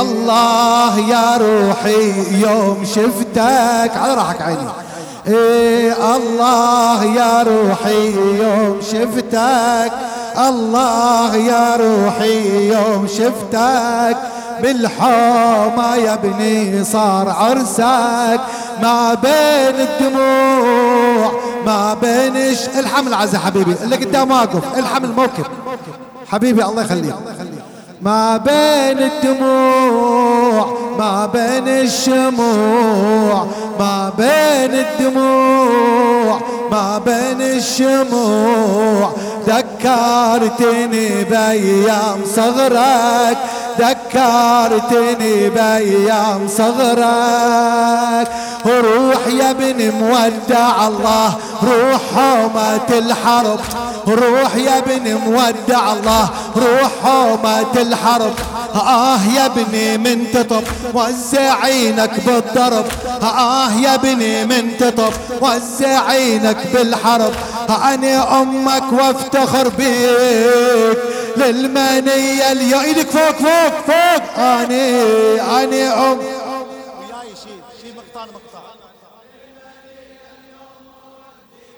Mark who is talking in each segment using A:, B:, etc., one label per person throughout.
A: الله يا روحي يوم شفتك. على راحك عيني. إيه الله يا روحي يوم شفتك. الله يا روحي يوم شفتك. بالحومة يا ابني صار عرسك. ما بين الدموع ما بين الحمل عزة حبيبي. اللي قدام واقف. الحمل موكب حبيبي الله يخليك. ما بين الدموع ما بين الشموع ما بين الدموع ما بين الشموع. ذكرتني بأيام صغرك ذكرتني بأيام صغرك. روح يا ابن مودع الله روح حومة الحرب. روح يا ابن مودع الله روح حومة الحرب آه يا ابني من تطب وزع عينك بالضرب. آه يا ابني من تطب وزع عينك بالحرب. أنا أمك وافتخر بيك للمنية اليوم. إيدك فوق فوق فوق. أنا أنا أم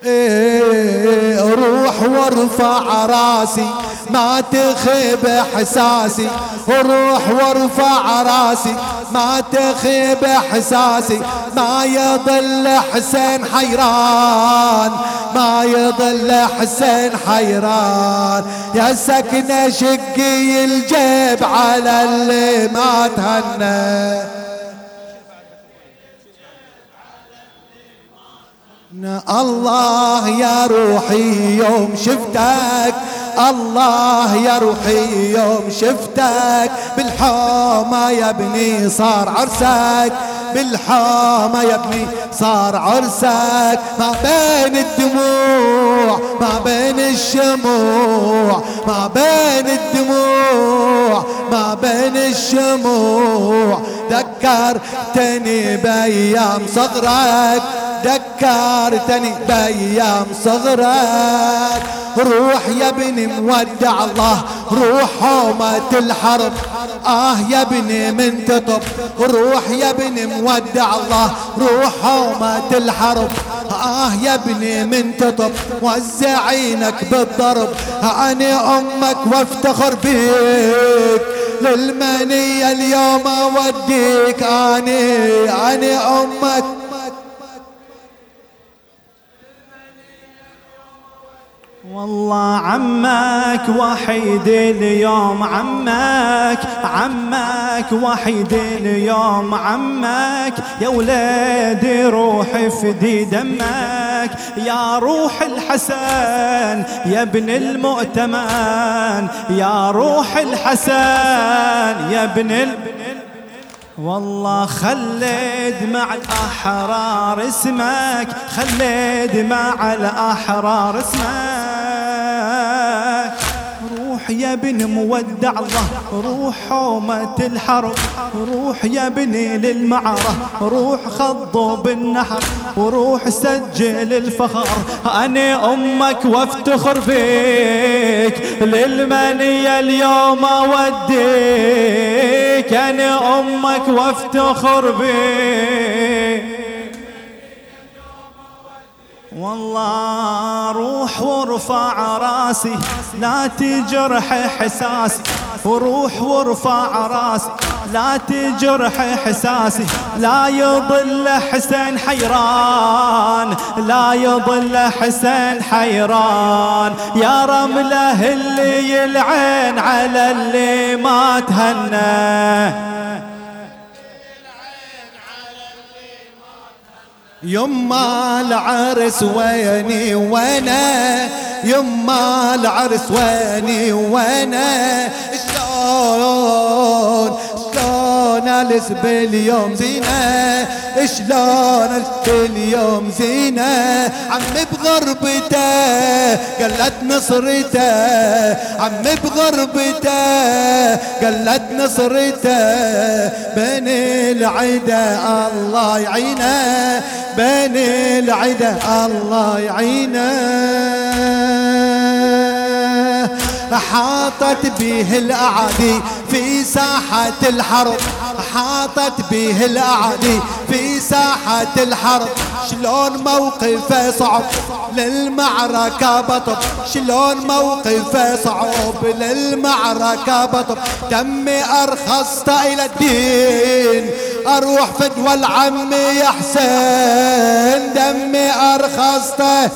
A: إيه روح وارفع راسي ما تخيب إحساسي. روح وارفع راسي ما تخيب إحساسي. ما يضل حسين حيران ما يضل حسين حيران. يا سكنة شقي الجيب على اللي ما تهنى. الله يا روحي يوم شفتك. الله يا روحي يوم شفتك. بالحومة يا ابني صار عرسك. بالحامة يا ابني صار عرسك ما بين الدموع ما بين الشموع ما بين الدموع ما بين الشموع. ذكرتني بأيام صغرك ذكرتني بأيام صغرك. روح يا ابني مودع الله روح حومة الحرب. آه يا ابني من تطب روح يا ابني مودع الله روح حومة الحرب. آه يا ابني من تطب وزع عينك بالضرب. أنا أمك وافتخر بيك للمنية اليوم أوديك. أني أنا أمك
B: والله عمك وحيد اليوم عمك عمك وحيد اليوم عمك يا ولادي روح فدي دمك يا روح الحسن يا ابن المؤتمن يا روح الحسن يا ابن والله خلد مع الأحرار اسمك خلد مع الأحرار اسمك. يا بن مودع الله روح حومة الحرب روح يا بني للمعرة روح خضوا بالنحر وروح سجل الفخر. أنا أمك وافتخر فيك للمنية اليوم أوديك. أنا أمك وافتخر بيك والله روح وارفع راسي لا تجرح إحساسي. وروح وارفع راسي لا تجرح إحساسي. لا يضل حسين حيران لا يضل حسين حيران. يا رمله اللي العين على اللي ما تهنى.
A: يما العرس ويني وأنا؟ يما العرس ويني وأنا؟ شلون شلون الس باليوم زينة؟ شلون باليوم زينة؟ عمي بغربته قلت نصرته. عمي بغربته قلت نصرته. بين العدا الله يعينه. بين العدا الله يعينه. حاطت به الأعادي في ساحة الحرب. حاطت به الأعادي في ساحة الحرب. شلون موقفه صعب للمعركة بطب. شلون موقفه صعب للمعركة بطب. دمي أرخصت إلى الدين. أروح فدوى العم يا حسين دمي أرخصته.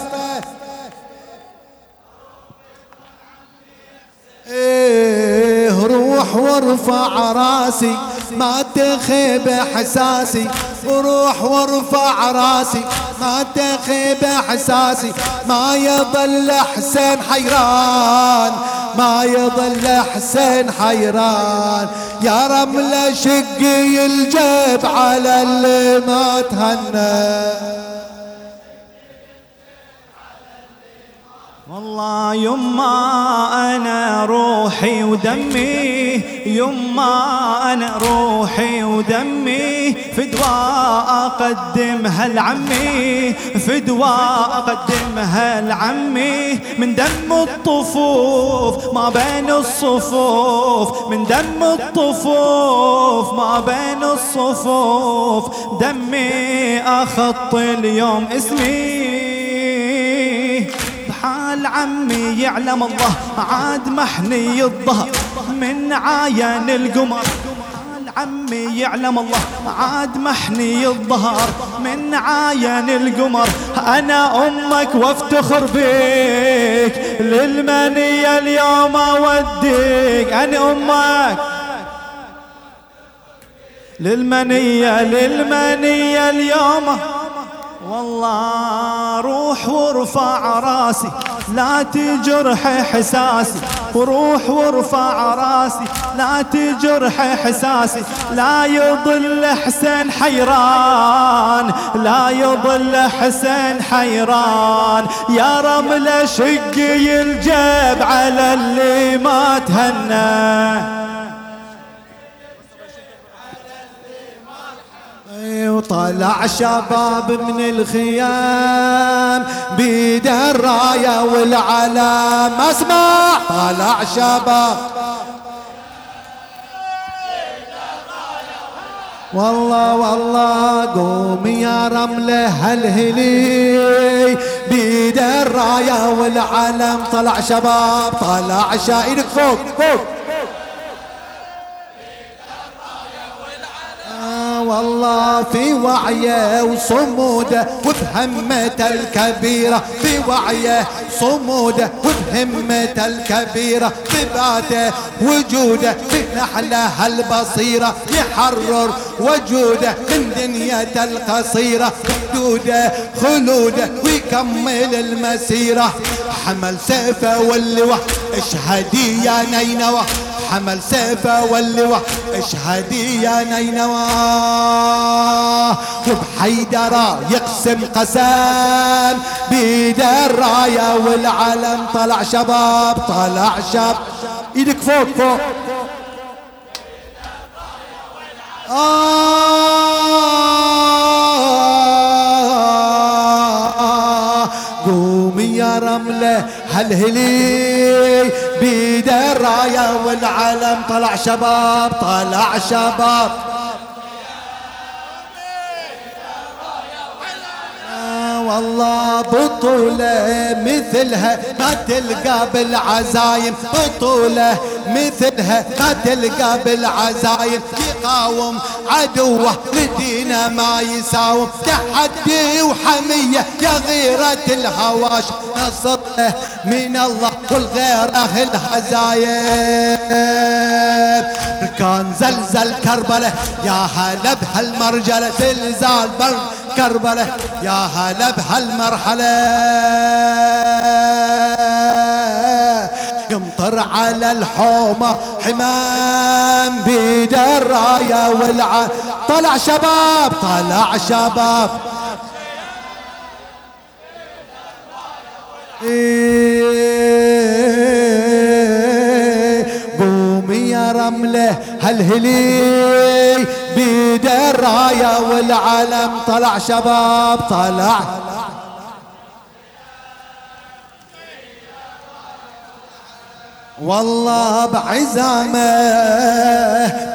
A: إيه روح وارفع راسي. ما تخيب احساسي روح وارفع راسي. ما تخيب احساسي ما يضل حسين حيران. ما يضل حسين حيران. يا رملة شقي الجيب على اللي ما تهنى.
B: والله يما أنا روحي ودمي يما أنا روحي ودمي. فدواء أقدمها لعمي فدواء أقدمها لعمي. من دم الطفوف ما بين الصفوف من دم الطفوف ما بين الصفوف. دمي اخط اليوم إسمي. حال عمي يعلم الله عاد محني الظهر. من عاين القمر عمي يعلم الله عاد محني الظهر. من عاين القمر أنا أمك وافتخر بيك للمنية اليوم أوديك. أنا أمك للمنية للمنية اليوم والله روح وارفع راسي لا تجرح إحساسي. وروح وارفع راسي لا تجرح إحساسي. لا يضل حسين حيران لا يضل حسين حيران. يا رمل شقي الجيب على اللي ما تهنى.
A: وطلع شباب من الخيام بيد الراية والعلام. اسمع طلع شباب. والله والله قوم يا رمله هالهلي. بيد الراية والعلم طلع شباب طلع شايدك فوق فوق. والله في وعيه وصموده وبهمته الكبيرة في وعيه صموده وبهمته الكبيرة ثباته وجوده في نحله البصيرة يحرر وجوده من دنيته القصيرة وجوده خلوده ويكمل المسيرة. حمل سيفه واللواء اشهدي يا نينوى. حمل سيفه واللواء. اشهدي يا نينوى. وبحيدرة يقسم قسام بيد الراية والعلم. طلع شباب طلع شاب إيدك فوق فوق. آه. قومي يا رملة هلهلي بيد الراية والعلم طلع شباب طلع شباب. والله بطولة مثلها ما تلقى بالعزايم. بطولة مثلها ما تلقى بالعزايم. يقاوم عدوه لدينا ما يساوم. تحدي وحمية يا غيرة الهواش. نصر من الله والغيره الهزايم كان زلزل كربلة يا هلا بهالمرجلة زلزال بر كربلة يا هلا بهالمرحلة. يمطر على الحومة حمام بيد الراية والع طلع شباب طلع شباب. رمله هالهلي بيد الراية والعلم طلع شباب طلع. والله بعزامة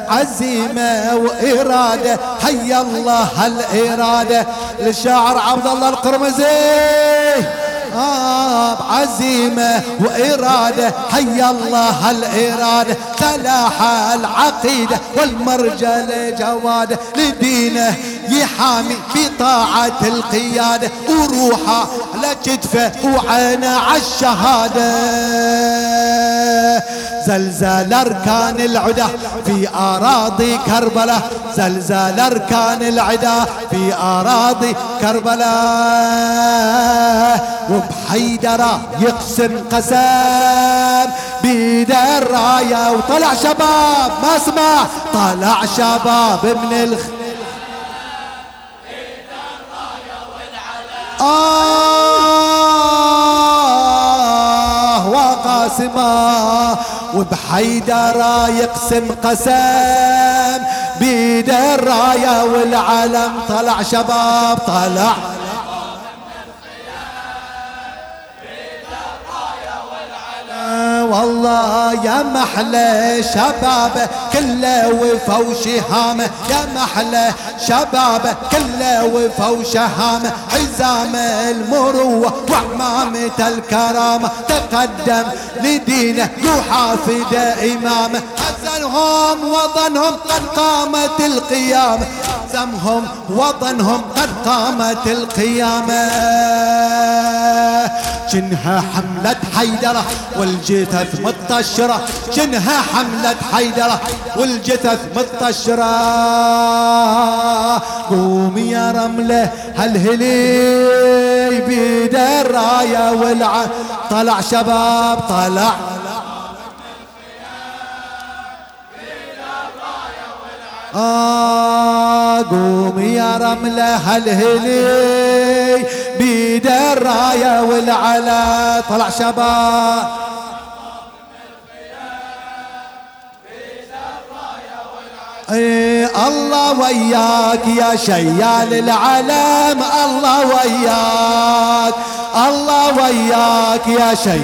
A: عزيمة وإرادة. حي الله هالإرادة للشاعر عبد الله القرمزي. آه عزيمة وإرادة. حي الله الإرادة سلاح العقيدة والمرجل جوادة لدينه يحامي بطاعة القيادة. وروحه لكتفه وعينه عالشهادة زلزال أركان العدا في أراضي كربلاء. زلزال أركان العدا في أراضي كربلاء. وبحيدرة يقسم قسم بيد الراية وطلع شباب. ما اسمع طلع شباب من الخ آه! وقاسمة وبحيدرة يقسم قسم. بيد الراية والعلم طلع شباب طلع والله يا محلى شباب كله وفا وشهامة يا محلى شباب كله وفا وشهامة حزام المروة وعمامة الكرامة تقدم لدينه يحافظ إمامه حزنهم وطنهم قد قامت القيامة حزمهم وطنهم قد قامت القيامة جنها حملة حيدرة والجثث مطشرة جنها حملة حيدرة والجثث مطشرة قوم يا رملة هالهلي بيد الراية والع طلع شباب طلع. آه قوم يا رملة هالهلي بيد الراية والعلا. طلع شباب إيه الله وياك يا شيال العلم. الله وياك. الله وياك يا شيال.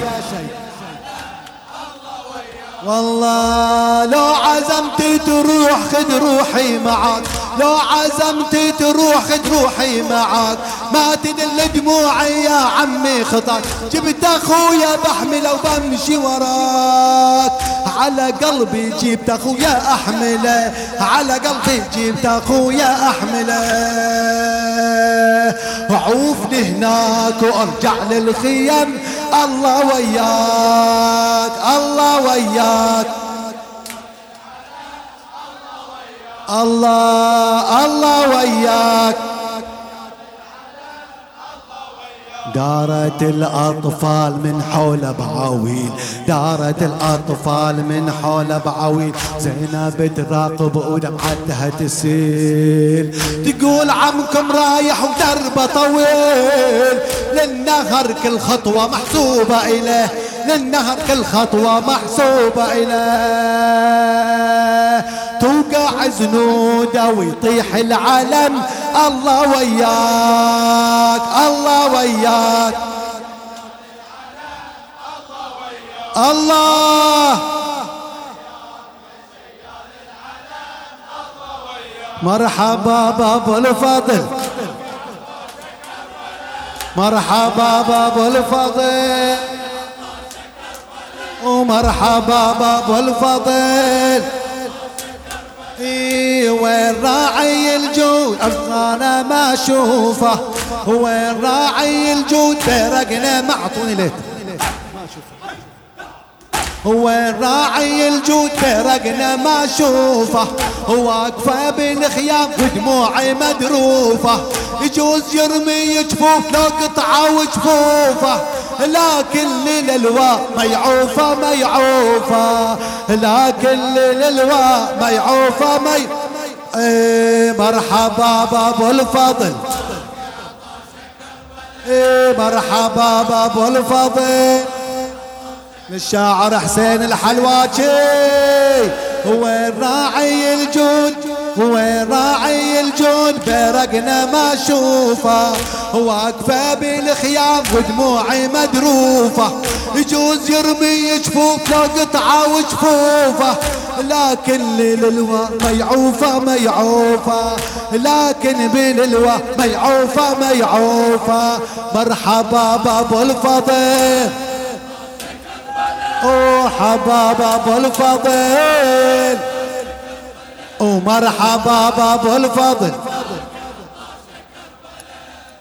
A: والله لو عزمت تروح خذ روحي معاك لو عزمت تروح خذ روحي معاك. ما تدل دموعي يا عمي خطاك. جبت أخويا بحمله وبمشي وراك. على قلبي جبت أخويا احمله على قلبي جبت أخويا احمله وعوفني هناك وأرجع للخيم الله وياك الله وياك. الله الله وياك دارت الأطفال من حول بعويل دارت الأطفال من حول بعويل. زينب تراقب ودمعتها تسيل. تقول عمكم رايح ودربه طويل. للنهر كل خطوة محسوبة إليه. للنهر كل خطوة محسوبة إليه. توقع زنوده ويطيح العلم. الله وياك الله وياك. الله. مرحبا بابو الفضل. مرحبا بابو الفضل. ومرحبا بابو الفضل. وين راعي الجود؟ أنا ما اشوفه وين راعي الجود؟ فرقنا معطوني ليت وين راعي الجود؟ فرقنا ما اشوفه واقفه بالخيام ودموعي مدروفة. يجوز يرمي جفوف لو قطعة وجفوفة. لكن للالواء ميعوفة ميعوفة. لكن للالواء ميعوفة مي مرحبا بابو الفضل مرحبا بابو الفضل للشاعر حسين الحلواتي هو راعي الجود. هو راعي الجود فرقنا ما اشوفه واقفة بالخيام ودموعي مدروفة. يجوز يرمي جفوف لو قطعة وجفوفة. لكن للوا ميعوفة ميعوفة. لكن باللوا ميعوفة ميعوفة. مرحبا بابو الفضل وحباب ابو الفضل ومرحبا بابو الفضل.